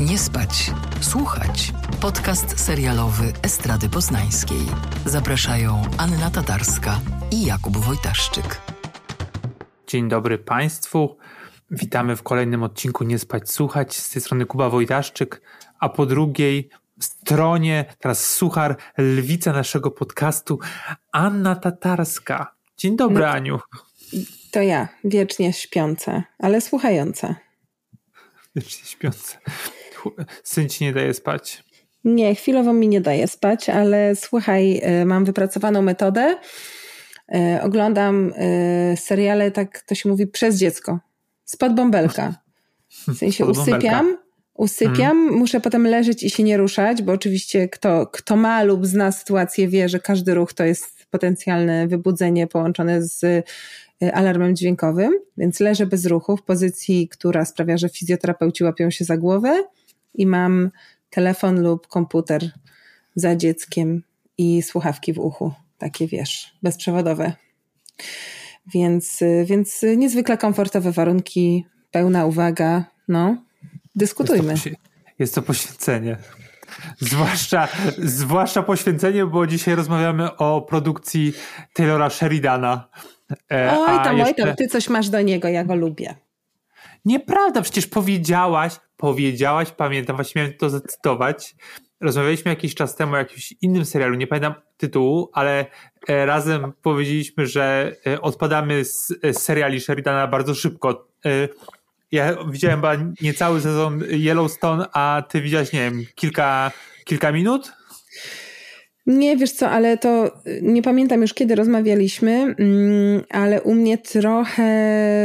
Nie spać, słuchać. Podcast serialowy Estrady Poznańskiej. Zapraszają Anna Tatarska i Jakub Wojtaszczyk. Dzień dobry Państwu. Witamy w kolejnym odcinku Nie spać, słuchać. Z tej strony Kuba Wojtaszczyk, a po drugiej stronie, teraz suchar, lwica naszego podcastu, Anna Tatarska. Dzień dobry, no, Aniu. To ja, wiecznie śpiąca, ale słuchająca. Wiecznie śpiąca. Syn ci nie daje spać. Nie, chwilowo mi nie daje spać, ale słuchaj, y, mam wypracowaną metodę. Y, oglądam y, seriale, tak to się mówi, przez dziecko. Spod bąbelka. W sensie usypiam, usypiam, hmm. muszę potem leżeć i się nie ruszać, bo oczywiście kto, kto ma lub zna sytuację wie, że każdy ruch to jest potencjalne wybudzenie połączone z alarmem dźwiękowym, więc leżę bez ruchu w pozycji, która sprawia, że fizjoterapeuci łapią się za głowę i mam telefon lub komputer za dzieckiem i słuchawki w uchu, takie wiesz, bezprzewodowe. Więc, więc niezwykle komfortowe warunki, pełna uwaga, no, dyskutujmy. Jest to, jest to poświęcenie. Zwłaszcza, zwłaszcza poświęcenie, bo dzisiaj rozmawiamy o produkcji Taylora Sheridana. E, oj tam, jeszcze... oj tam, ty coś masz do niego, ja go lubię. Nieprawda, przecież powiedziałaś, powiedziałaś, pamiętam, właśnie miałem to zacytować. Rozmawialiśmy jakiś czas temu o jakimś innym serialu, nie pamiętam tytułu, ale e, razem powiedzieliśmy, że e, odpadamy z seriali Sheridana bardzo szybko. Ja widziałem chyba niecały sezon Yellowstone, a ty widziałeś, nie wiem, kilka, kilka minut? Nie, wiesz co, ale to y, nie pamiętam już kiedy rozmawialiśmy, mm, ale u mnie trochę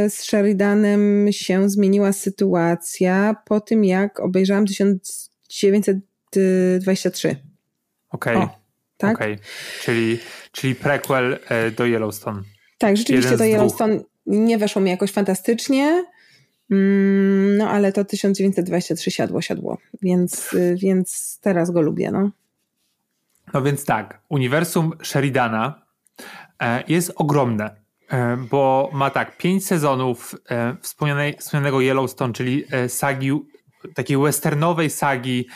z Sheridanem się zmieniła sytuacja po tym, jak obejrzałam 1923. Okej. Okay. Tak? Okay. Czyli, czyli prequel e, do Yellowstone. Tak, rzeczywiście do Yellowstone nie weszło mi jakoś fantastycznie. Mm, no ale to 1923 siadło, siadło, więc, y, więc teraz go lubię. No. No więc tak, uniwersum Sheridana e, jest ogromne, e, bo ma tak pięć sezonów e, wspomnianego Yellowstone, czyli sagi, takiej westernowej sagi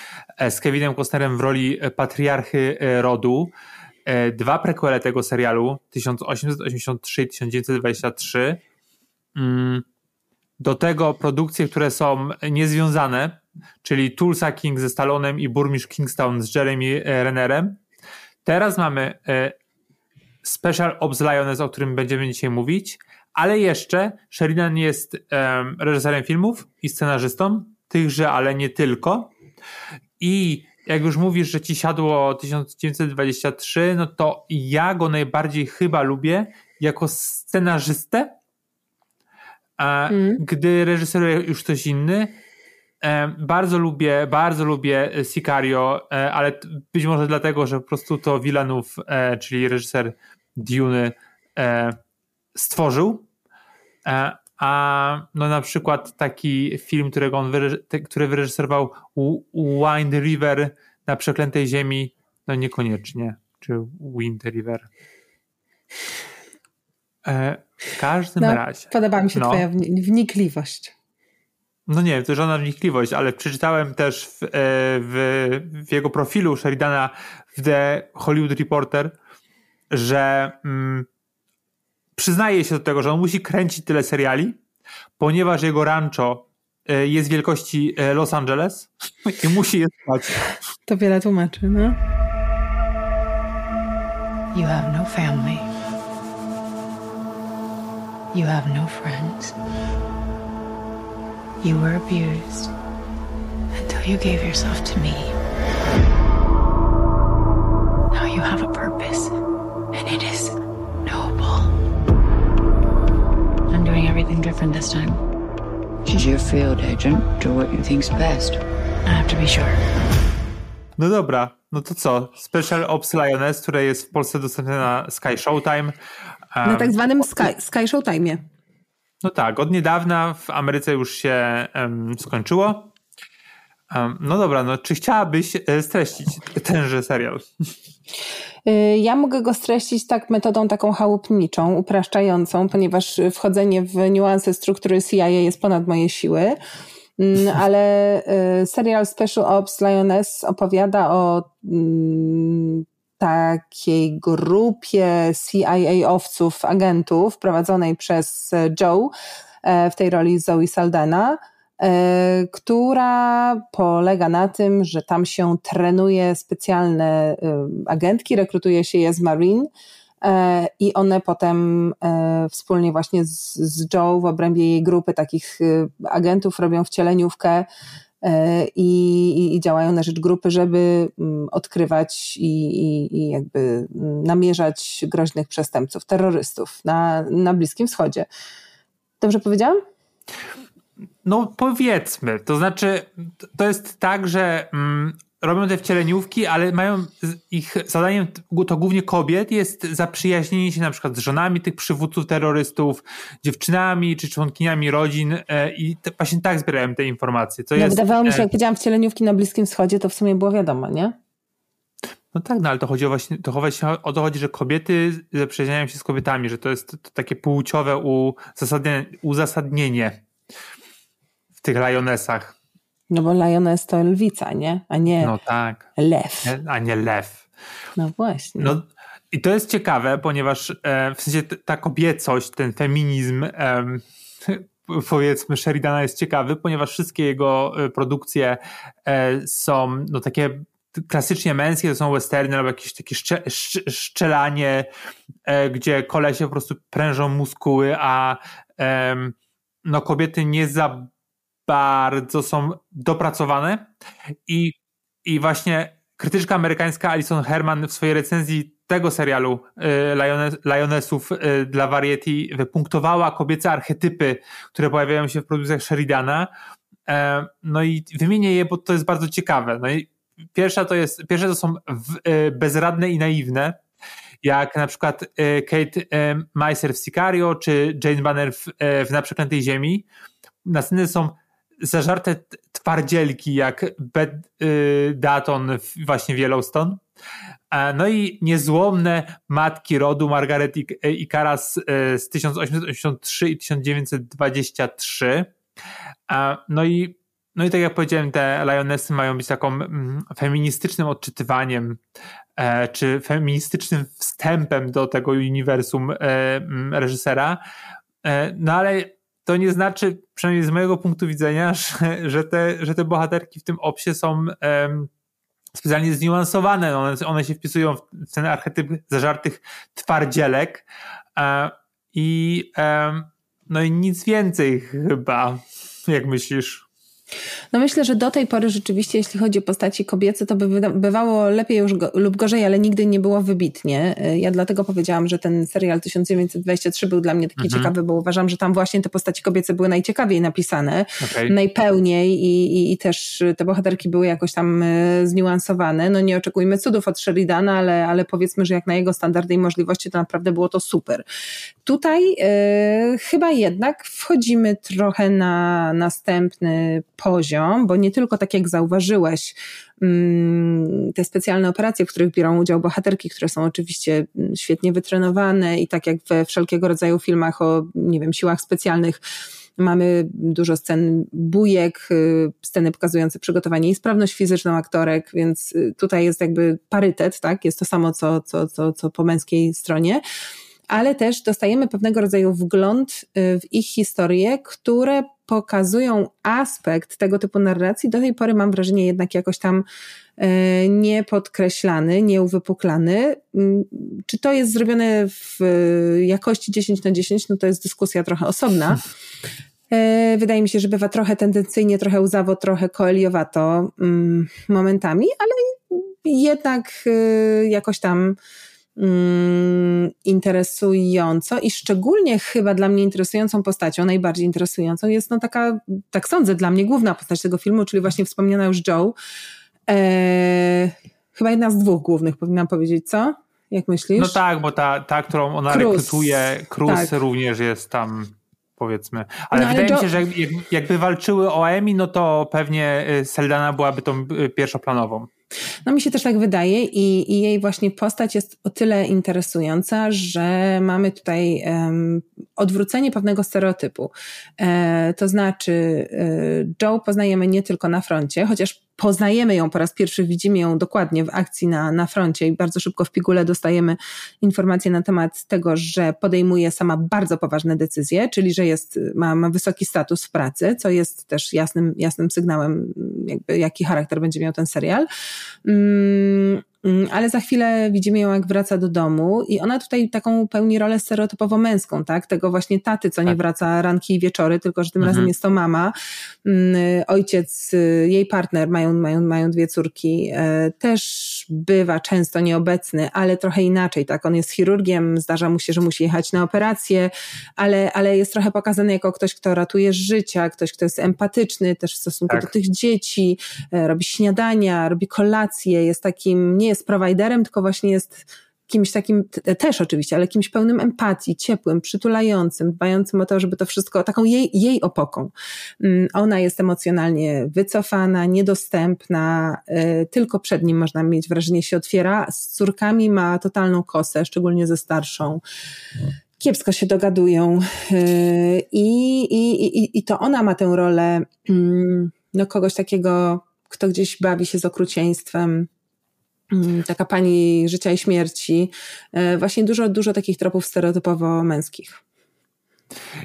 z Kevinem Costnerem w roli patriarchy rodu. Dwa prequele tego serialu 1883 i 1923. Mm, do tego produkcje, które są niezwiązane, czyli Tulsa King ze Stallonem i Burmistrz Kingstown z Jeremy Rennerem. Teraz mamy e, Special Ops Lioness, o którym będziemy dzisiaj mówić, ale jeszcze Sheridan jest reżyserem filmów i scenarzystą, tychże, ale nie tylko. I jak już mówisz, że ci siadło 1923, no to ja go najbardziej chyba lubię jako scenarzystę, mm. gdy reżyseruje już ktoś inny, bardzo lubię, bardzo lubię Sicario, e, ale być może dlatego, że po prostu to e, czyli reżyser Dune, e, stworzył. A no na przykład taki film, którego on który wyreżyserował Wind River na przeklętej ziemi, no niekoniecznie. Czy Wind River. W każdym no, razie. Podoba mi się no. twoja wnikliwość. No nie, to żadna wnikliwość, ale przeczytałem też w, e, w, w, jego profilu Sheridana w The Hollywood Reporter, że mm, przyznaje się do tego, że on musi kręcić tyle seriali, ponieważ jego rancho e, jest wielkości e, Los Angeles i musi je spać. To wiele tłumaczy, no. You have no family. You have no friends. You were abused until you gave yourself to me. Now you have a purpose, and it is noble. I'm doing everything different this time. She's your field agent. Do what you think's best. I have to be sure. No dobra, no to co? Special Ops Lioness, które jest w Polsce dostępne na Sky Showtime. Um, na tak zwanym Sky, Sky Showtime. No tak, od niedawna w Ameryce już się um, skończyło. Um, no dobra, no czy chciałabyś e, streścić tenże serial? Y, ja mogę go streścić tak metodą taką chałupniczą, upraszczającą, ponieważ wchodzenie w niuanse struktury CIA jest ponad moje siły. Mm, ale y, serial Special Ops Lioness opowiada o mm, takiej grupie CIA-owców, agentów prowadzonej przez Joe, e, w tej roli Zoe Saldana, e, która polega na tym, że tam się trenuje specjalne e, agentki, rekrutuje się je z Marine i one potem wspólnie właśnie z, Joe w obrębie jej grupy takich agentów robią wcieleniówkę E, i, i, działają na rzecz grupy, żeby mm, odkrywać i, i, i, jakby namierzać groźnych przestępców, terrorystów na, na Bliskim Wschodzie. Dobrze powiedziałam? No powiedzmy, to znaczy to jest tak, że mm, robią te wcieleniówki, ale mają ich zadaniem to głównie kobiet jest zaprzyjaźnienie się na przykład z żonami tych przywódców terrorystów, dziewczynami czy członkiniami rodzin e, i te, właśnie tak zbierałem te informacje. Co no, jest, wydawało mi się, e, jak powiedziałam wcieleniówki na Bliskim Wschodzie, to w sumie było wiadomo, nie? No tak, no ale to chodzi o właśnie, to właśnie o to chodzi, że kobiety zaprzyjaźniają się z kobietami, że to jest to takie płciowe uzasadnienie, uzasadnienie w tych lionesach. No bo lioness to lwica, nie? A nie no tak. lew. A nie lew. No właśnie. No, I to jest ciekawe, ponieważ e, w sensie ta kobiecość, ten feminizm e, powiedzmy Sheridana jest ciekawy, ponieważ wszystkie jego e, produkcje e, są no takie klasycznie męskie, to są westerny albo jakieś takie szcze, szczelanie, e, gdzie kolesie po prostu prężą muskuły, a no kobiety nie za bardzo są dopracowane i, i właśnie krytyczka amerykańska Alison Herman w swojej recenzji tego serialu y, Lionessów y, dla Variety wypunktowała kobiece archetypy, które pojawiają się w produkcjach Sheridana. E, no i wymienię je, bo to jest bardzo ciekawe. No i pierwsza to jest, pierwsze to są y, bezradne i naiwne, jak na przykład Kate Meiser w Sicario, czy Jane Banner w, w Na Przeklętej Ziemi. Następne są zażarte twardzielki jak Bed y, Daton właśnie w Yellowstone. No i niezłomne matki rodu Margaret i Karas y, z 1883 i 1923. No i, no i tak jak powiedziałem, te Lionesy mają być taką mm, feministycznym odczytywaniem e, czy feministycznym wstępem do tego uniwersum e, mm, reżysera. E, no ale to nie znaczy, przynajmniej z mojego punktu widzenia, że, że, te, że te bohaterki w tym opsie są um, specjalnie zniuansowane. One, one się wpisują w ten archetyp zażartych twardzielek um, i, um, no i nic więcej chyba, jak myślisz? No myślę, że do tej pory rzeczywiście, jeśli chodzi o postaci kobiece, to by bywało lepiej już go, lub gorzej, ale nigdy nie było wybitnie. E, ja dlatego powiedziałam, że ten serial 1923 był dla mnie taki mhm. ciekawy, bo uważam, że tam właśnie te postaci kobiece były najciekawiej napisane, okay. najpełniej i, i, i, też te bohaterki były jakoś tam e, zniuansowane. No nie oczekujmy cudów od Sheridana, ale, ale powiedzmy, że jak na jego standardy i możliwości, to naprawdę było to super. Tutaj e, chyba jednak wchodzimy trochę na następny poziom, bo nie tylko tak jak zauważyłeś, mm, te specjalne operacje, w których biorą udział bohaterki, które są oczywiście mm, świetnie wytrenowane i tak jak we wszelkiego rodzaju filmach o, nie wiem, siłach specjalnych, Mamy dużo scen bujek, y, sceny pokazujące przygotowanie i sprawność fizyczną aktorek, więc y, tutaj jest jakby parytet, tak? Jest to samo, co, co, co, co po męskiej stronie ale też dostajemy pewnego rodzaju wgląd y, w ich historie, które pokazują aspekt tego typu narracji, do tej pory mam wrażenie jednak jakoś tam y, niepodkreślany, nieuwypuklany. Mm, czy to jest zrobione w jakości 10 na 10, no to jest dyskusja trochę osobna. Y, wydaje mi się, że bywa trochę tendencyjnie, trochę łzawo, trochę koeliowato mm, momentami, ale jednak jakoś tam interesująco i szczególnie chyba dla mnie interesującą postacią, najbardziej interesującą jest no taka, tak sądzę, dla mnie główna postać tego filmu, czyli właśnie wspomniana już Joe. Eee, chyba jedna z dwóch głównych, powinnam powiedzieć, co? Jak myślisz? No tak, bo ta, ta którą ona Cruz. rekrutuje, Cruz tak. również jest tam powiedzmy. Ale no, wydaje ale mi się, że jakby walczyły o Emi, no to pewnie y, Seldana byłaby tą y, pierwszoplanową. No mi się też tak wydaje i, i jej właśnie postać jest o tyle interesująca, że mamy tutaj um, odwrócenie pewnego stereotypu. E, to znaczy e, Joe poznajemy nie tylko na froncie, chociaż poznajemy ją po raz pierwszy, widzimy ją dokładnie w akcji na, na froncie i bardzo szybko w pigule dostajemy informacje na temat tego, że podejmuje sama bardzo poważne decyzje, czyli że jest, ma, ma wysoki status w pracy, co jest też jasnym, jasnym sygnałem, jakby, jaki charakter będzie miał ten serial. Mm, ale za chwilę widzimy ją, jak wraca do domu i ona tutaj taką pełni rolę stereotypowo męską, tak? Tego właśnie taty, co nie tak. wraca ranki i wieczory, tylko że tym mhm. razem jest to mama. Mm, ojciec, y, jej partner, mają, mają, mają dwie córki, e, też bywa często nieobecny, ale trochę inaczej, tak? On jest chirurgiem, zdarza mu się, że musi jechać na operację, ale, ale jest trochę pokazany jako ktoś, kto ratuje życia, ktoś, kto jest empatyczny też w stosunku tak. do tych dzieci, e, robi śniadania, robi kolacje, jest takim, nie jest prowajderem, tylko właśnie jest kimś takim, też oczywiście, ale kimś pełnym empatii, ciepłym, przytulającym, dbającym o to, żeby to wszystko, taką jej, jej opoką. Mm, ona jest emocjonalnie wycofana, niedostępna, y, tylko przed nim można mieć wrażenie się otwiera. Z córkami ma totalną kosę, szczególnie ze starszą. Kiepsko się dogadują y, i, i, i, i to ona ma tę rolę mm, no, kogoś takiego, kto gdzieś bawi się z okrucieństwem, taka pani życia i śmierci. E, właśnie dużo, dużo takich tropów stereotypowo męskich.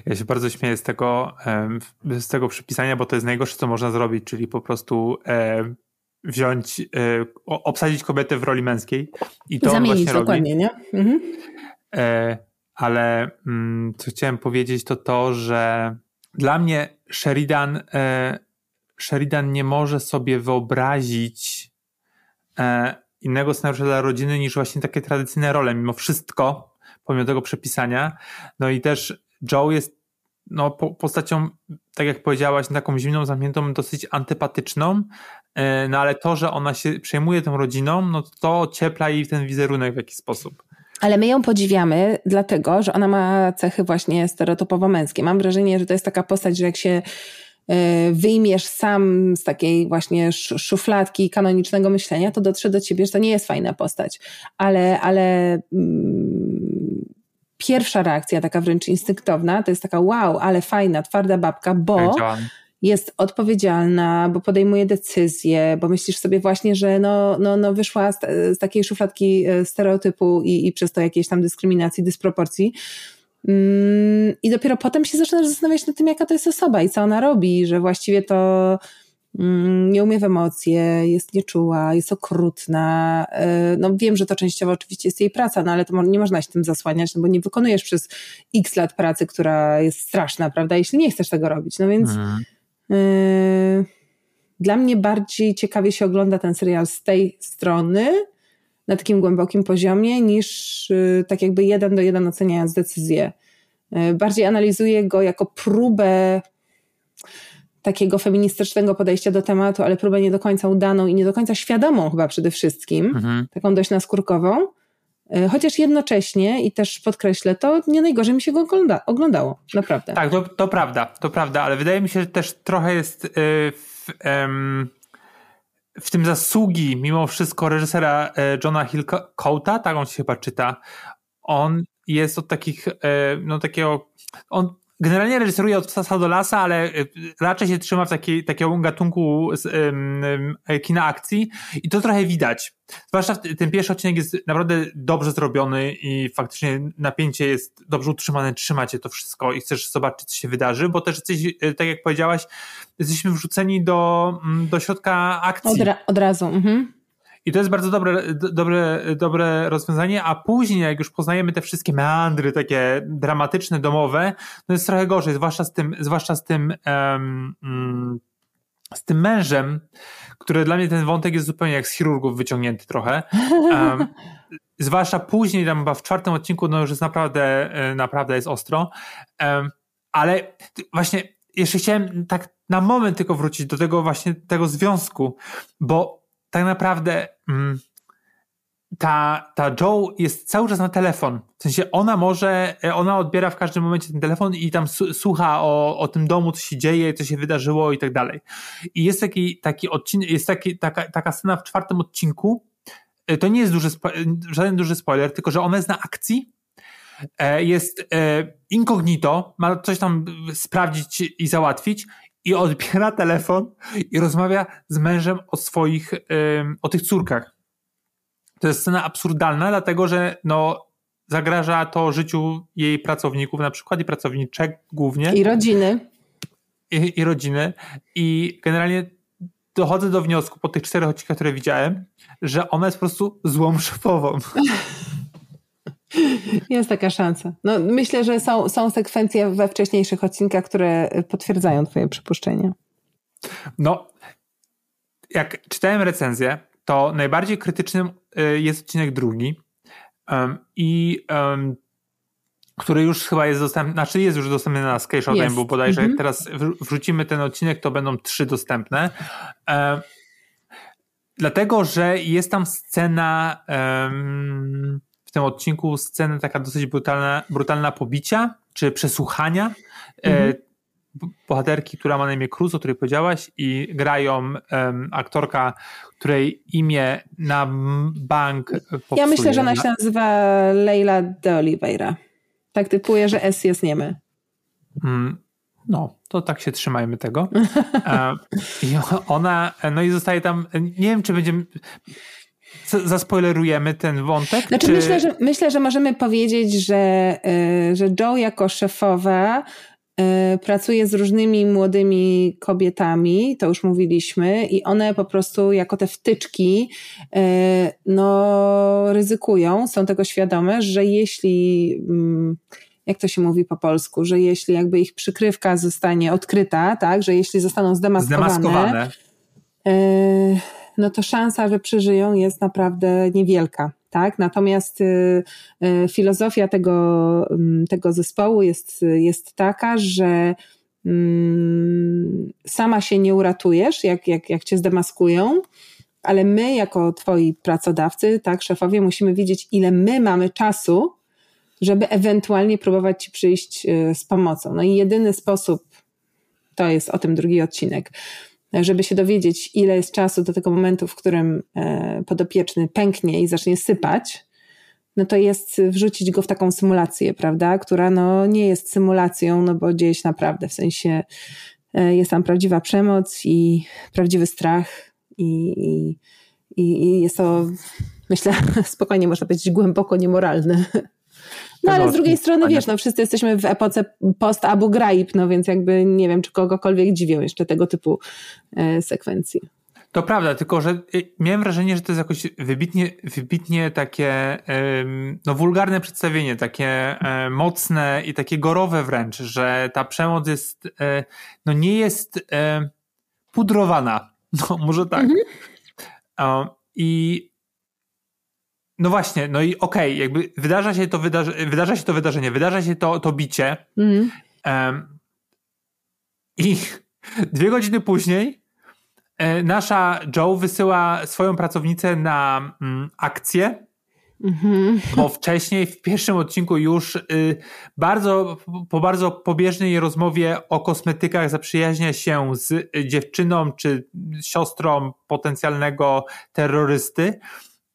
Ja się bardzo śmieję z tego, z tego przypisania, bo to jest najgorsze, co można zrobić, czyli po prostu wziąć, e, obsadzić kobietę w roli męskiej i to Zamienić dokładnie, robi. nie? Mhm. E, ale mm, co chciałem powiedzieć, to to, że dla mnie Sheridan, Sheridan nie może sobie wyobrazić innego scenariusza dla rodziny niż właśnie takie tradycyjne role, mimo wszystko, pomimo tego przepisania. No i też Joe jest no, postacią, tak jak powiedziałaś, taką zimną, zamkniętą, dosyć antypatyczną, e, no ale to, że ona się przejmuje tą rodziną, no to ciepla jej ten wizerunek w jakiś sposób. Ale my ją podziwiamy, dlatego, że ona ma cechy właśnie stereotypowo męskie. Mam wrażenie, że to jest taka postać, że jak się wyjmiesz sam z takiej właśnie szufladki kanonicznego myślenia, to dotrze do ciebie, że to nie jest fajna postać. Ale, ale mm, pierwsza reakcja, taka wręcz instynktowna, to jest taka wow, ale fajna, twarda babka, bo jest odpowiedzialna, bo podejmuje decyzje, bo myślisz sobie właśnie, że no, no, no wyszła z, z takiej szufladki e, stereotypu i, i przez to jakiejś tam dyskryminacji, dysproporcji. Mm, I dopiero potem się zaczynasz zastanawiać nad tym, jaka to jest osoba i co ona robi, że właściwie to mm, nie umie w emocje, jest nieczuła, jest okrutna. E, no wiem, że to częściowo oczywiście jest jej praca, no ale to nie można się tym zasłaniać, no bo nie wykonujesz przez x lat pracy, która jest straszna, prawda, jeśli nie chcesz tego robić. No więc mhm. yy, dla mnie bardziej ciekawie się ogląda ten serial z tej strony, na takim głębokim poziomie, niż y, tak jakby jeden do jeden oceniając decyzję. Y, bardziej analizuję go jako próbę takiego feministycznego podejścia do tematu, ale próbę nie do końca udaną i nie do końca świadomą chyba przede wszystkim, mhm. taką dość naskórkową. Y, chociaż jednocześnie, i też podkreślę to, nie najgorzej mi się go ogląda, oglądało, naprawdę. Tak, to, to prawda, to prawda, ale wydaje mi się, że też trochę jest w, w tym zasługi mimo wszystko reżysera e, Johna Hillcoata, tak on się chyba czyta. On jest od takich, e, no takiego, on generalnie reżyseruje od sasa do lasa, ale y, raczej się trzyma w takiej, takiego gatunku um, kina akcji i to trochę widać. Zwłaszcza ten pierwszy odcinek jest naprawdę dobrze zrobiony i faktycznie napięcie jest dobrze utrzymane, trzymacie to wszystko i chcesz zobaczyć, co się wydarzy, bo też jesteś, y, tak jak powiedziałaś, jesteśmy wrzuceni do, mm, do środka akcji. Od, ra od razu. Mhm. I to jest bardzo dobre, dobre, dobre rozwiązanie, a później, jak już poznajemy te wszystkie meandry takie dramatyczne, domowe, to jest trochę gorzej, zwłaszcza z tym, zwłaszcza z tym, um, z tym mężem, który dla mnie ten wątek jest zupełnie jak z chirurgów wyciągnięty trochę. Um, zwłaszcza później, tam chyba w czwartym odcinku, no już jest naprawdę, e, naprawdę jest ostro. Ale właśnie jeszcze chciałem tak na moment tylko wrócić do tego właśnie tego związku, bo tak naprawdę mm, ta, ta Joe jest cały czas na telefon. W sensie ona może, ona odbiera w każdym momencie ten telefon i tam słucha o, o tym domu, co się dzieje, co się wydarzyło i tak dalej. I jest taki, taki odcinek, jest taki, taka, taka scena w czwartym odcinku. E, to nie jest duży, żaden duży spoiler, tylko że ona jest na akcji. E, jest e, incognito, ma coś tam sprawdzić i załatwić i odbiera telefon i rozmawia z mężem o swoich, o tych córkach to jest scena absurdalna, dlatego że no, zagraża to życiu jej pracowników na przykład i pracowniczek głównie. I rodziny. I, I, rodziny. I generalnie dochodzę do wniosku po tych czterech odcinkach, które widziałem, że ona jest po prostu złą szefową. Jest taka szansa. No, myślę, że są, są sekwencje we wcześniejszych odcinkach, które potwierdzają twoje przypuszczenia. No, jak czytałem recenzję, to najbardziej krytycznym y, jest odcinek drugi i który już chyba jest dostępny, znaczy jest już dostępny na Skate bo bodajże jak mhm. teraz wrzucimy ten odcinek, to będą trzy dostępne. Dlatego, że jest tam scena w tym odcinku scena taka dosyć brutalna, brutalna pobicia, czy przesłuchania. E, mhm bohaterki, która ma na imię Cruz, o której powiedziałaś, i grają um, aktorka, której imię na bank popsuje. Ja myślę, że ona się nazywa Leila de Oliveira. Tak typuję, że S jest niemy. Mm, no, to tak się trzymajmy tego. E, I ona, no i zostaje tam, nie wiem, czy będziemy zaspoilerujemy ten wątek? Znaczy czy... myślę, że, myślę, że możemy powiedzieć, że, e, że Joe jako szefowa E, pracuje z różnymi młodymi kobietami, to już mówiliśmy, i one po prostu jako te wtyczki e, no, ryzykują, są tego świadome, że jeśli mm, jak to się mówi po polsku, że jeśli jakby ich przykrywka zostanie odkryta, tak, że jeśli zostaną zdemaskowane, zdemaskowane. E, no to szansa, że przeżyją jest naprawdę niewielka tak? Natomiast y, y, filozofia tego, mm, tego zespołu jest, jest taka, że mm, sama się nie uratujesz, jak, jak, jak cię zdemaskują, ale my, jako twoi pracodawcy, tak, szefowie, musimy wiedzieć, ile my mamy czasu, żeby ewentualnie próbować ci przyjść y, z pomocą. No i jedyny sposób, to jest o tym drugi odcinek, żeby się dowiedzieć, ile jest czasu do tego momentu, w którym e, podopieczny pęknie i zacznie sypać, no to jest wrzucić go w taką symulację, prawda, która no nie jest symulacją, no bo dzieje się naprawdę, w sensie e, jest tam prawdziwa przemoc i prawdziwy strach i, i, i jest to, myślę, spokojnie można powiedzieć, głęboko niemoralne. No ale z drugiej strony, wiesz, no wszyscy jesteśmy w epoce post-Abu Ghraib, no więc jakby nie wiem, czy kogokolwiek dziwią jeszcze tego typu e, sekwencje. To prawda, tylko że y, miałem wrażenie, że to jest jakoś wybitnie, wybitnie takie no, wulgarne przedstawienie, takie e, mocne i takie gorowe wręcz, że ta przemoc jest, e, no nie jest pudrowana. No może tak. Mhm. I no właśnie, no i okej, okay, jakby wydarza się to, wydarze, wydarza się to wydarzenie, wydarza się to, to bicie mm. um, i dwie godziny później e, nasza Joe wysyła swoją pracownicę na mm, akcję, mm-hmm. bo wcześniej w pierwszym odcinku już y, bardzo, po bardzo pobieżnej rozmowie o kosmetykach zaprzyjaźnia się z dziewczyną czy siostrą potencjalnego terrorysty.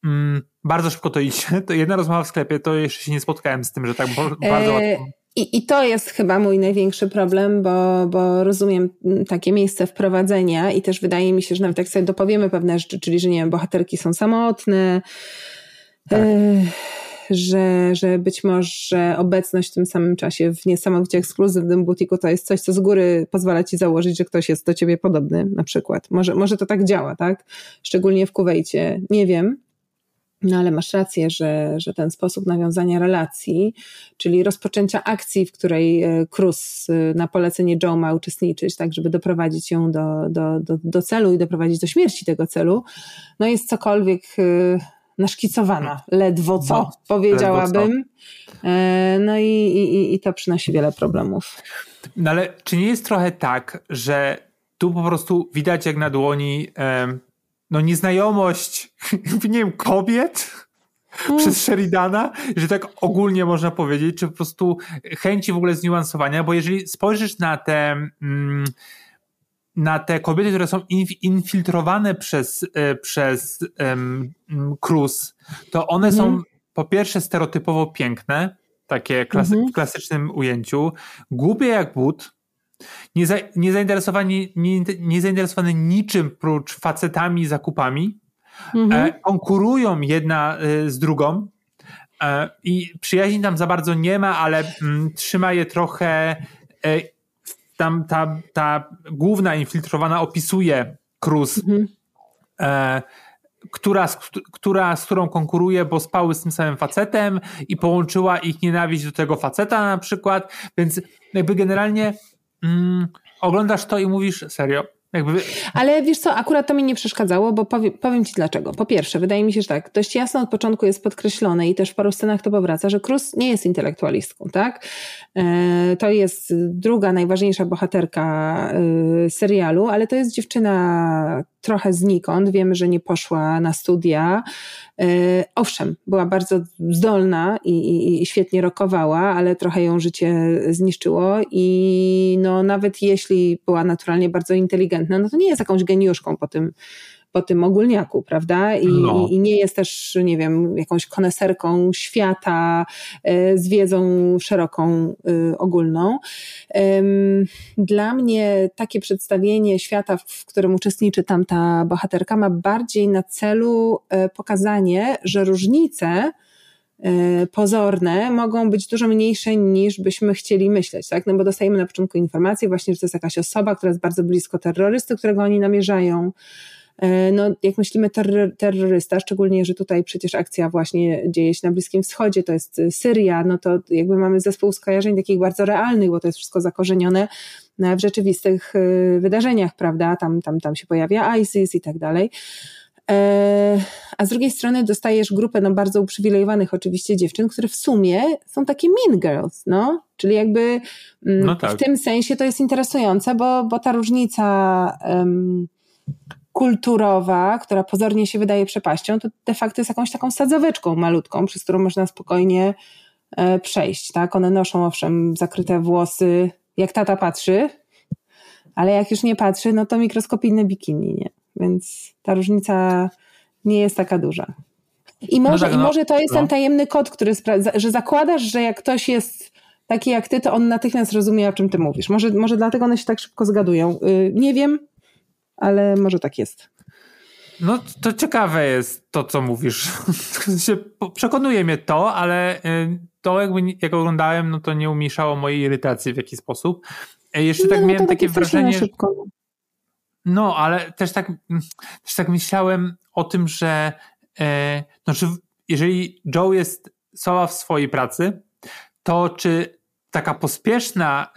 Mm, bardzo szybko to idzie. To jedna rozmowa w sklepie, to jeszcze się nie spotkałem z tym, że tak bardzo e, łatwo. I, I to jest chyba mój największy problem, bo, bo rozumiem takie miejsce wprowadzenia i też wydaje mi się, że nawet jak sobie dopowiemy pewne rzeczy, czyli że nie wiem, bohaterki są samotne, tak. e, że, że być może obecność w tym samym czasie w niesamowicie ekskluzywnym butiku to jest coś, co z góry pozwala ci założyć, że ktoś jest do ciebie podobny na przykład. Może, może to tak działa, tak? Szczególnie w Kuwejcie. Nie wiem. No ale masz rację, że, że ten sposób nawiązania relacji, czyli rozpoczęcia akcji, w której e, Cruz e, na polecenie Joe ma uczestniczyć, tak żeby doprowadzić ją do, do, do, do celu i doprowadzić do śmierci tego celu, no jest cokolwiek e, naszkicowana, ledwo co, no, powiedziałabym. Ledwo co. No i, i, i to przynosi wiele problemów. No ale czy nie jest trochę tak, że tu po prostu widać jak na dłoni no nieznajomość, nie wiem, kobiet, przez Sheridana, że tak ogólnie można powiedzieć, czy po prostu chęci w ogóle zniuansowania, bo jeżeli spojrzysz na te mm, na te kobiety, które są infiltrowane przez, e, przez um, Cruz, to one mhm. są po pierwsze stereotypowo piękne, takie klasy, mhm. w klasycznym ujęciu, głupie jak but, nie, za, nie, zainteresowani, nie, nie zainteresowane niczym prócz facetami i zakupami, mhm. e, konkurują jedna e, z drugą e, i przyjaźni tam za bardzo nie ma, ale m, mm, trzyma je trochę e, tam ta, ta główna infiltrowana opisuje Cruz, mhm. e, która, która, z którą konkuruje, bo spały z tym samym facetem i połączyła ich nienawiść do tego faceta na przykład, więc jakby generalnie mm, oglądasz to i mówisz serio, jakby... Ale wiesz co, akurat to mi nie przeszkadzało, bo powiem, powiem ci dlaczego. Po pierwsze, wydaje mi się, że tak, dość jasno od początku jest podkreślone i też w paru scenach to powraca, że Cruz nie jest intelektualistką, tak? E, to jest druga najważniejsza bohaterka e, serialu, ale to jest dziewczyna trochę znikąd. Wiemy, że nie poszła na studia. E, owszem, była bardzo zdolna i, i, i, świetnie rokowała, ale trochę ją życie zniszczyło i no, nawet jeśli była naturalnie bardzo inteligentna, no to nie jest jakąś geniuszką po tym, po tym ogólniaku, prawda? I, no. i, nie jest też, nie wiem, jakąś koneserką świata e, z wiedzą szeroką, e, ogólną. Dla mnie takie przedstawienie świata, w którym uczestniczy tam ta bohaterka, ma bardziej na celu e, pokazanie, że różnice, pozorne mogą być dużo mniejsze niż byśmy chcieli myśleć, tak? No bo dostajemy na początku informację właśnie, że to jest jakaś osoba, która jest bardzo blisko terrorysty, którego oni namierzają, E, no, jak myślimy terror, terrorysta, szczególnie, że tutaj przecież akcja właśnie dzieje się na Bliskim Wschodzie, to jest Syria, no to jakby mamy zespół skojarzeń takich bardzo realnych, bo to jest wszystko zakorzenione w rzeczywistych e, wydarzeniach, prawda? Tam, tam, tam się pojawia ISIS i tak dalej. E, a z drugiej strony dostajesz grupę no, bardzo uprzywilejowanych oczywiście dziewczyn, które w sumie są takie mean girls, no? Czyli jakby mm, no tak. w tym sensie to jest interesujące, bo, bo ta różnica um, kulturowa, która pozornie się wydaje przepaścią, to de facto jest jakąś taką sadzaweczką malutką, przez którą można spokojnie e, przejść. Tak? One noszą owszem zakryte włosy, jak tata patrzy, ale jak już nie patrzy, no to mikroskopijne bikini, nie? Więc ta różnica nie jest taka duża. I no może, no tak, no, i może to jest no. ten tajemny kod, który że zakładasz, że jak ktoś jest taki jak ty, to on natychmiast rozumie, o czym ty mówisz. Może, może dlatego one się tak szybko zgadują. Yy, nie wiem, ale może tak jest. No to ciekawe jest to, co mówisz. Przekonuje mnie to, ale y, to jakby jak oglądałem, no to nie umniejszało mojej irytacji w jakiś sposób. E, jeszcze tak no, miałem takie, takie wrażenie. Szybko. No, ale też tak, też tak myślałem o tym, że e, no, czy jeżeli Joe jest słaba w swojej pracy, to czy taka pospieszna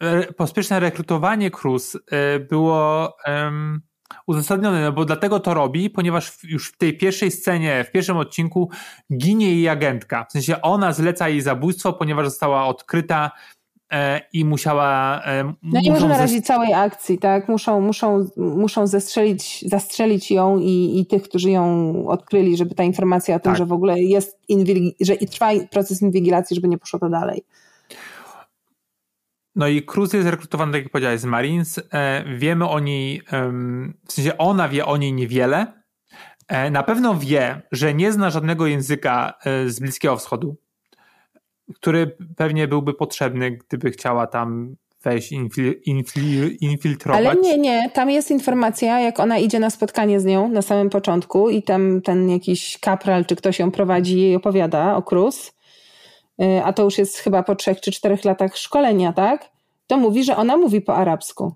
e, pospieszne rekrutowanie Cruz e, było uzasadnione, no bo dlatego to robi, ponieważ już w tej pierwszej scenie, w pierwszym odcinku ginie jej agentka. W sensie ona zleca jej zabójstwo, ponieważ została odkryta i musiała. E, no nie może narazić całej akcji, tak? Muszą, muszą, muszą zestrzelić, zastrzelić ją i, i tych, którzy ją odkryli, żeby ta informacja o tym, tak. że w ogóle jest, że trwa proces inwigilacji, żeby nie poszło to dalej. No i Cruz jest rekrutowany, tak jak powiedziałeś, z Marines. E, wiemy o niej, w sensie ona wie o niej niewiele. E, na pewno wie, że nie zna żadnego języka e, z Bliskiego Wschodu, który pewnie byłby potrzebny, gdyby chciała tam wejść, infil, infil, infiltrować. Ale nie, nie, tam jest informacja, jak ona idzie na spotkanie z nią na samym początku i tam ten jakiś kapral, czy ktoś ją prowadzi, jej opowiada o Cruz Y, a to już jest chyba po trzech czy czterech latach szkolenia, tak? To mówi, że ona mówi po arabsku.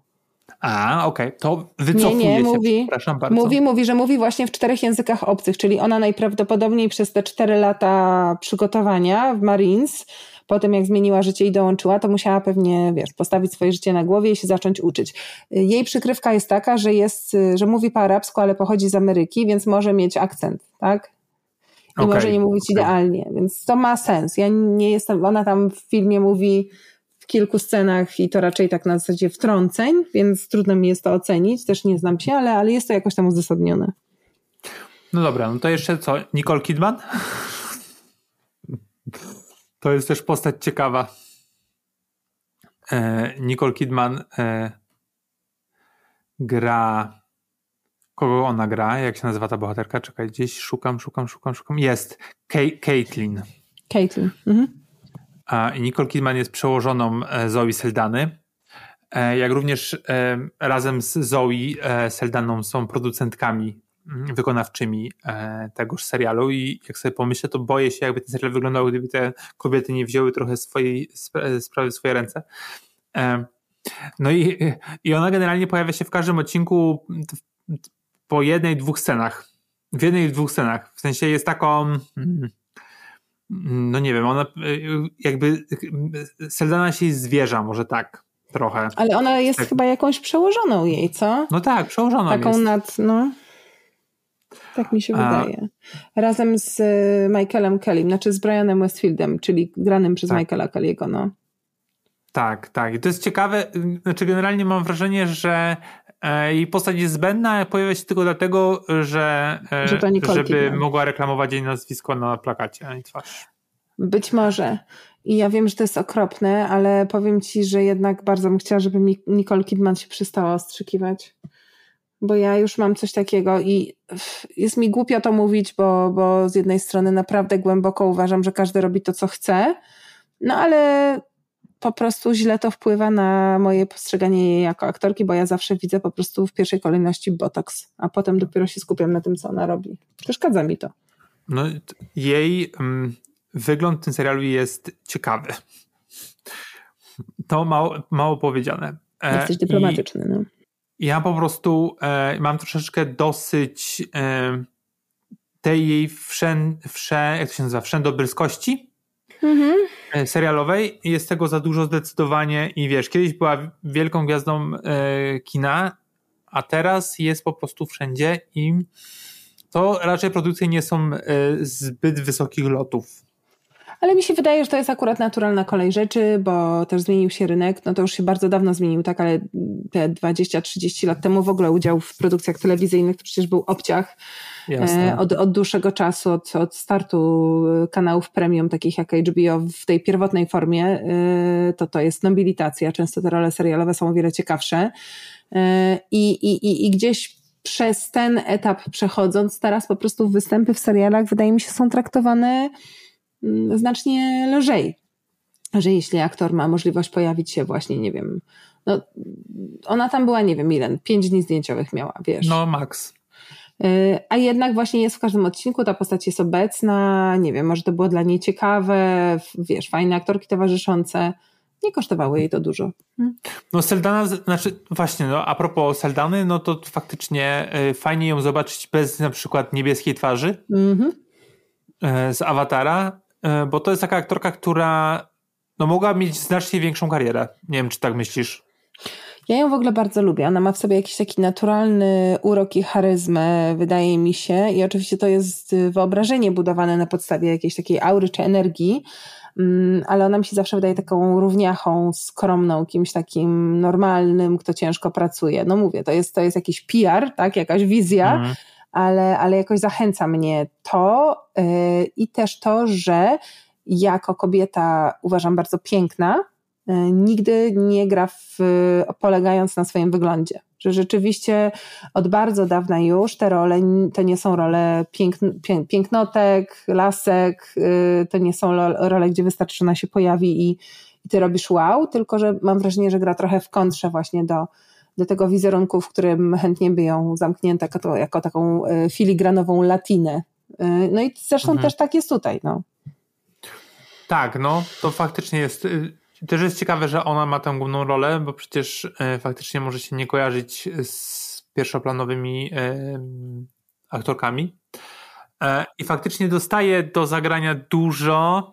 A, okej, okay. to wycofuje nie, nie, się, mówi, przepraszam bardzo. Mówi, mówi, że mówi właśnie w czterech językach obcych, czyli ona najprawdopodobniej przez te cztery lata przygotowania w Marines, po tym jak zmieniła życie i dołączyła, to musiała pewnie, wiesz, postawić swoje życie na głowie i się zacząć uczyć. Jej przykrywka jest taka, że jest, że mówi po arabsku, ale pochodzi z Ameryki, więc może mieć akcent, tak? i okay, może nie mówić okay. idealnie, więc to ma sens. Ja nie jestem, ona tam w filmie mówi w kilku scenach i to raczej tak na zasadzie wtrąceń, więc trudno mi jest to ocenić, też nie znam się, ale, ale jest to jakoś tam uzasadnione. No dobra, no to jeszcze co? Nicole Kidman? To jest też postać ciekawa. E, Nicole Kidman e, gra. Kogo ona gra? Jak się nazywa ta bohaterka? Czekaj, gdzieś szukam, szukam, szukam, szukam. Jest. Caitlin. Caitlin. Mhm. A Nicole Kidman jest przełożoną e, Zoe Seldany. E, jak również e, razem z Zoe Seldaną są producentkami mm, wykonawczymi tegoż serialu i jak sobie pomyślę, to boję się, jakby ten serial wyglądał, gdyby te kobiety nie wzięły trochę swojej sprawy w swoje ręce. No i, i ona generalnie pojawia się w każdym odcinku po jednej, dwóch scenach. W jednej, dwóch scenach. W sensie jest taką. Hmm, no nie wiem, ona jakby Seldana się zwierza, może tak trochę. Ale ona jest tak. chyba jakąś przełożoną jej, co? No tak, przełożoną Taką jest. nad, no. Tak mi się A... wydaje. Razem z y, Michaelem Kellym, znaczy z Brianem Westfieldem, czyli granym przez tak. Michaela Kelly'ego, no. Tak, tak. I to jest ciekawe, znaczy generalnie mam wrażenie, że e, jej postać jest zbędna, pojawia się tylko dlatego, że, e, że żeby Kidman. mogła reklamować jej nazwisko na plakacie, a nie twarz. Być może. I ja wiem, że to jest okropne, ale powiem ci, że jednak bardzo bym chciała, żeby Nicole Kidman się przestała ostrzykiwać. Bo ja już mam coś takiego i jest mi głupio to mówić, bo, bo z jednej strony naprawdę głęboko uważam, że każdy robi to, co chce, no ale po prostu źle to wpływa na moje postrzeganie jej jako aktorki, bo ja zawsze widzę po prostu w pierwszej kolejności botox, a potem dopiero się skupiam na tym, co ona robi. Przeszkadza mi to. No, jej um, wygląd w tym serialu jest ciekawy. To mało, mało powiedziane. E, Jesteś dyplomatyczny. I no. Ja po prostu e, mam troszeczkę dosyć e, tej jej wszęd, jak to się nazywa, wszędobylskości mhm. E, serialowej. Jest tego za dużo zdecydowanie i wiesz, kiedyś była wielką gwiazdą e, kina, a teraz jest po prostu wszędzie i to raczej produkcje nie są e, zbyt wysokich lotów. Ale mi się wydaje, że to jest akurat naturalna kolej rzeczy, bo też zmienił się rynek. No to już się bardzo dawno zmienił, tak, ale te 20-30 lat temu w ogóle udział w produkcjach telewizyjnych to przecież był obciach. E, od, od dłuższego czasu, od, od startu kanałów premium, takich jak HBO w tej pierwotnej formie, e, to to jest nobilitacja. Często te role serialowe są o wiele ciekawsze. E, I, i, i gdzieś przez ten etap przechodząc, teraz po prostu występy w serialach wydaje mi się są traktowane znacznie lżej. Że jeśli aktor ma możliwość pojawić się właśnie, nie wiem, no, ona tam była, nie wiem ile, pięć dni zdjęciowych miała, wiesz. No, max. Y, a jednak właśnie jest w każdym odcinku, ta postać jest obecna, nie wiem, może to było dla niej ciekawe, wiesz, fajne aktorki towarzyszące, nie kosztowało jej to dużo. Hmm. No Seldana, znaczy właśnie, no a propos Seldany, no to faktycznie y, fajnie ją zobaczyć bez na przykład niebieskiej twarzy mm-hmm. z Awatara, bo to jest taka aktorka, która no mogła mieć znacznie większą karierę. Nie wiem, czy tak myślisz? Ja ją w ogóle bardzo lubię. Ona ma w sobie jakiś taki naturalny urok i charyzmę, wydaje mi się. I oczywiście to jest wyobrażenie budowane na podstawie jakiejś takiej aury czy energii, mm, ale ona mi się zawsze wydaje taką równiachą, skromną, kimś takim normalnym, kto ciężko pracuje. No mówię, to jest, to jest jakiś PR, tak, jakaś wizja, mhm. Ale, ale jakoś zachęca mnie to yy, i też to, że jako kobieta uważam bardzo piękna, E, nigdy nie gra w, polegając na swoim wyglądzie. Że rzeczywiście od bardzo dawna już te role to nie są role piękn, pięknotek, lasek, y, to nie są role, gdzie wystarczy, że ona się pojawi i, i ty robisz wow, tylko że mam wrażenie, że gra trochę w kontrze właśnie do, do tego wizerunku, w którym chętnie by ją zamknięto jako, jako taką y, filigranową latinę. Y, no i zresztą mhm. też tak jest tutaj. No. Tak, no to faktycznie jest też jest ciekawe, że ona ma tę główną rolę, bo przecież e, faktycznie może się nie kojarzyć z pierwszoplanowymi e, aktorkami. E, I faktycznie dostaje do zagrania dużo.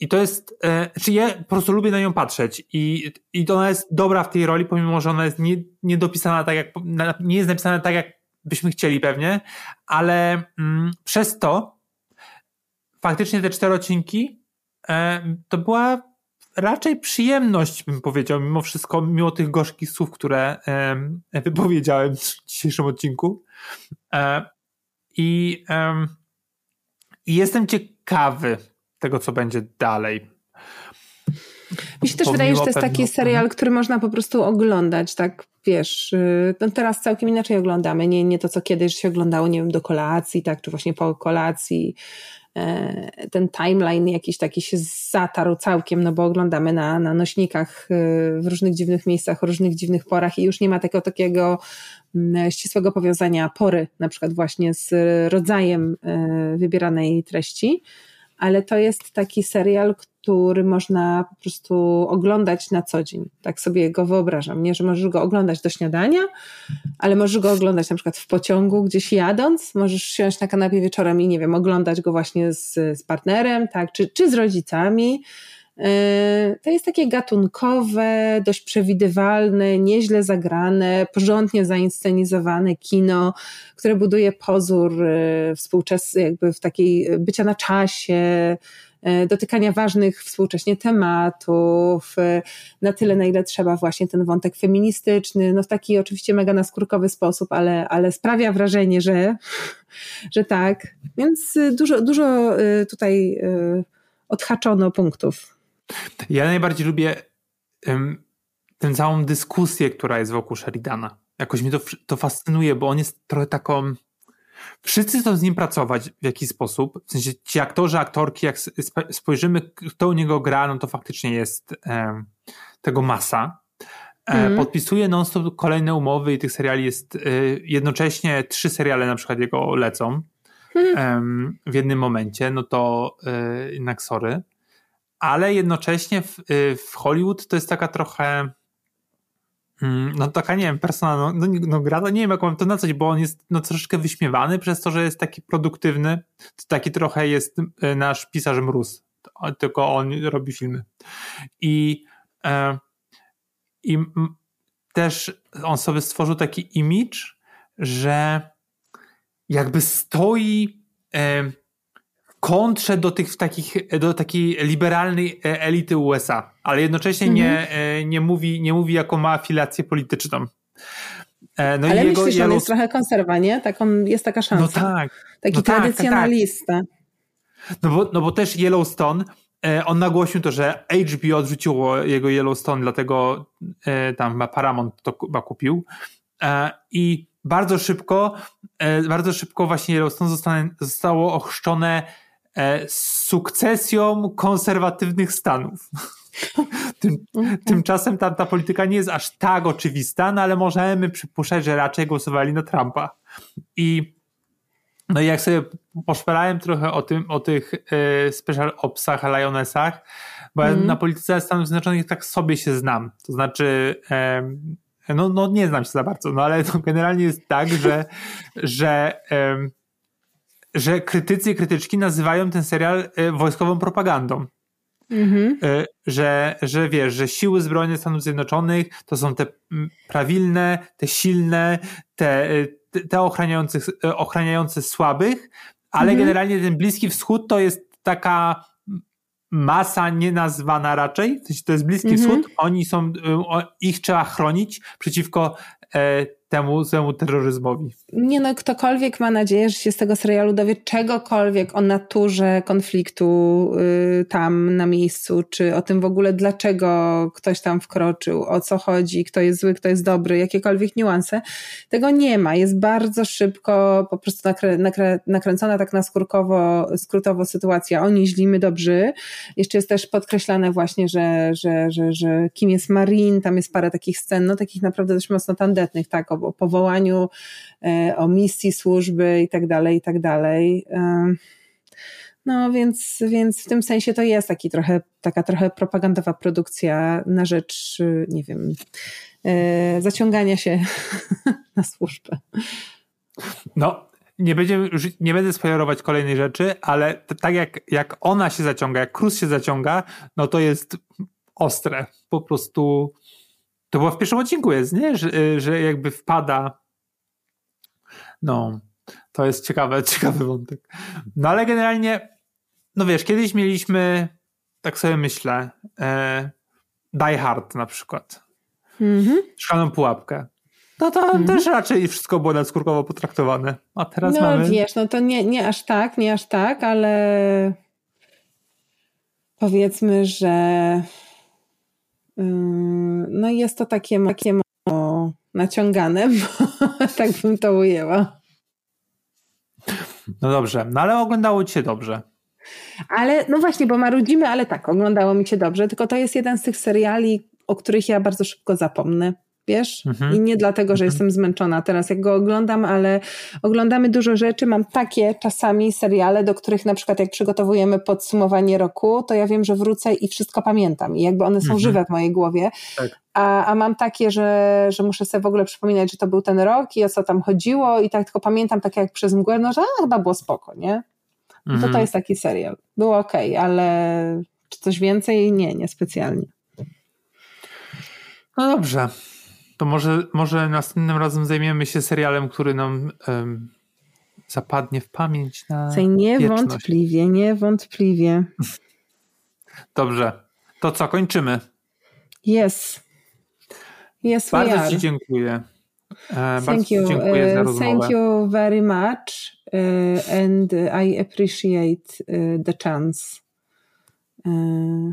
I to jest, czy znaczy ja po prostu lubię na nią patrzeć i, i ona jest dobra w tej roli, pomimo, że ona jest nie, nie dopisana tak jak, nie jest napisana tak jak byśmy chcieli pewnie, ale mm, przez to faktycznie te cztery odcinki to była raczej przyjemność, bym powiedział, mimo wszystko, mimo tych gorzkich słów, które wypowiedziałem w dzisiejszym odcinku. E, I, I jestem ciekawy tego, co będzie dalej. Mi się też wydaje, że to jest taki serial, który można po prostu oglądać, tak wiesz, y, no teraz całkiem inaczej oglądamy, nie, nie to, co kiedyś się oglądało, nie wiem, do kolacji, tak, czy właśnie po kolacji, e, ten timeline jakiś taki się zatarł całkiem, no bo oglądamy na, na nośnikach y, w różnych dziwnych miejscach, o różnych dziwnych porach i już nie ma tego takiego mm, ścisłego powiązania pory, na przykład właśnie z rodzajem e, wybieranej treści, ale to jest taki serial, który można po prostu oglądać na co dzień. Tak sobie go wyobrażam, nie? Że możesz go oglądać do śniadania, ale możesz go oglądać na przykład w pociągu gdzieś jadąc, możesz siąść na kanapie wieczorem i nie wiem, oglądać go właśnie z, z partnerem, tak? Czy, czy z rodzicami. Yy, to jest takie gatunkowe, dość przewidywalne, nieźle zagrane, porządnie zainscenizowane kino, które buduje pozór yy, współczesny, jakby w takiej bycia na czasie, yy, dotykania ważnych współcześnie tematów, na tyle, na ile trzeba właśnie ten wątek feministyczny, no w taki oczywiście mega naskórkowy sposób, ale, ale sprawia wrażenie, że, że tak. Więc dużo, dużo tutaj odhaczono punktów. Ja najbardziej lubię um, tę całą dyskusję, która jest wokół Sheridana. Jakoś mnie to, to fascynuje, bo on jest trochę taką. Wszyscy chcą z nim pracować w jakiś sposób. W sensie ci aktorzy, aktorki, jak spojrzymy, kto u niego gra, no to faktycznie jest um, tego masa. Mm. Podpisuje non-stop kolejne umowy i tych seriali jest y, jednocześnie trzy seriale na przykład jego lecą mm. w jednym momencie, no to y, jednak sorry ale jednocześnie w, y, w Hollywood to jest taka trochę mm, no taka, nie wiem, persona, no, no, no no nie wiem jak mam to nazwać, bo on jest no, troszeczkę wyśmiewany przez to, że jest taki produktywny, to taki trochę jest y, nasz pisarz Mróz, tylko on robi filmy. I, e, i też on sobie stworzył taki image, że jakby stoi e, kontrze do tych takich, do takiej liberalnej e, elity USA, ale jednocześnie mhm. nie, e, nie, mówi, nie mówi, jaką ma afiliację polityczną. E, no ale i myślisz, że on jest trochę konserwa, nie? Tak, on, jest taka szansa. No tak. Taki no tradycjonalista. Tak, tak, tak. No, bo, no bo też Yellowstone, on nagłosił to, że HBO odrzuciło jego Yellowstone, dlatego tam Paramount to chyba kupił. I bardzo szybko, bardzo szybko właśnie Yellowstone zostanie, zostało ochrzczone E, sukcesją konserwatywnych Stanów. Tym, tymczasem ta, ta polityka nie jest aż tak oczywista, no ale możemy przypuszczać, że raczej głosowali na Trumpa. I no i jak sobie poszperałem trochę o, tym, o tych e, special opsach, lionesach, bo mm. ja na polityce Stanów Zjednoczonych tak sobie się znam. To znaczy, e, no, no nie znam się za bardzo, no ale to generalnie jest tak, że, że e, że krytycy i krytyczki nazywają ten serial e, wojskową propagandą. Mhm. E, że, że wiesz, że siły zbrojne Stanów Zjednoczonych to są te prawilne, te silne, te, e, te ochraniające, ochraniające słabych, ale mhm. generalnie ten Bliski Wschód to jest taka masa nienazwana raczej, to jest Bliski mhm. Wschód, oni są, ich trzeba chronić przeciwko temu złemu terroryzmowi. Nie no, ktokolwiek ma nadzieję, że się z tego serialu dowie czegokolwiek o naturze konfliktu y, tam na miejscu, czy o tym w ogóle dlaczego ktoś tam wkroczył, o co chodzi, kto jest zły, kto jest dobry, jakiekolwiek niuanse. Tego nie ma. Jest bardzo szybko po prostu nakrę, nakrę, nakręcona tak na skórkowo, skrótowo sytuacja. Oni źli, my dobrzy. Jeszcze jest też podkreślane właśnie, że, że, że, że kim jest Marin, tam jest parę takich scen, no takich naprawdę dość mocno tandetnych, tak, o, powołaniu, e, o misji służby i tak dalej, i tak dalej. E, no więc, więc w tym sensie to jest taki trochę, taka trochę propagandowa produkcja na rzecz, nie wiem, e, zaciągania się na służbę. No, nie, będziemy, nie będę spoilerować kolejnej rzeczy, ale tak jak, jak ona się zaciąga, jak Cruz się zaciąga, no to jest ostre. Po prostu to było w pierwszym odcinku jest, nie? Że, że jakby wpada. No, to jest ciekawe, ciekawy wątek. No ale generalnie, no wiesz, kiedyś mieliśmy, tak sobie myślę, e, Die Hard na przykład. Mhm. Szklaną pułapkę. No to Mhm. też raczej wszystko było nadskórkowo potraktowane. A teraz No mamy... no no wiesz, no to nie, nie aż tak, nie aż tak, ale powiedzmy, że no jest to takie, takie mało naciągane, bo tak bym to ujęła. No dobrze, no ale oglądało ci się dobrze. Ale no właśnie, bo marudzimy, ale tak, oglądało mi się dobrze, tylko to jest jeden z tych seriali, o których ja bardzo szybko zapomnę. Wiesz? Mhm. I nie dlatego, że Mhm. jestem zmęczona teraz, jak go oglądam, ale oglądamy dużo rzeczy. Mam takie czasami seriale, do których na przykład jak przygotowujemy podsumowanie roku, to ja wiem, że wrócę i wszystko pamiętam. I jakby one są Mhm. żywe w mojej głowie. Tak. A, a mam takie, że, że muszę sobie w ogóle przypominać, że to był ten rok i o co tam chodziło i tak tylko pamiętam tak jak przez mgłę, no że a, chyba było spoko, nie? No to Mhm. to jest taki serial. Było okej, ale czy coś więcej? Nie, niespecjalnie. No dobrze. To może, może następnym razem zajmiemy się serialem, który nam em, zapadnie w pamięć na Słuchaj, wieczność. niewątpliwie, niewątpliwie. Dobrze. To co, kończymy. Yes. Yes, we Bardzo. Ci dziękuję. E, bardzo Thank you. dziękuję za rozmowę. thank you very much uh, and I appreciate the chance. Uh,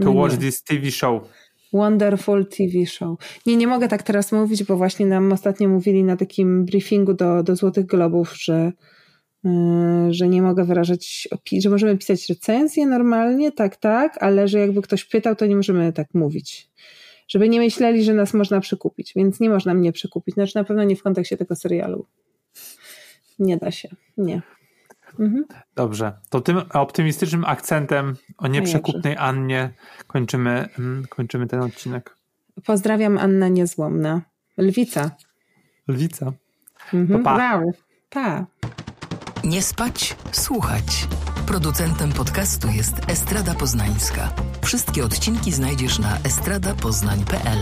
To no watch this TV show. Wonderful TV show. Nie, nie mogę tak teraz mówić, bo właśnie nam ostatnio mówili na takim briefingu do, do Złotych Globów, że, yy, że nie mogę wyrażać opinii, że możemy pisać recenzje normalnie, tak, tak, ale że jakby ktoś pytał, to nie możemy tak mówić. Żeby nie myśleli, że nas można przekupić, więc nie można mnie przekupić. Znaczy na pewno nie w kontekście tego serialu. Nie da się, nie. Mhm. Dobrze. To tym optymistycznym akcentem o nieprzekupnej Annie kończymy, mm, kończymy ten odcinek. Pozdrawiam Anna Niezłomna. Lwica. Lwica. Mhm. Pa, pa. Wow. Pa. Nie spać, słuchać. Producentem podcastu jest Estrada Poznańska. Wszystkie odcinki znajdziesz na estradapoznań.pl.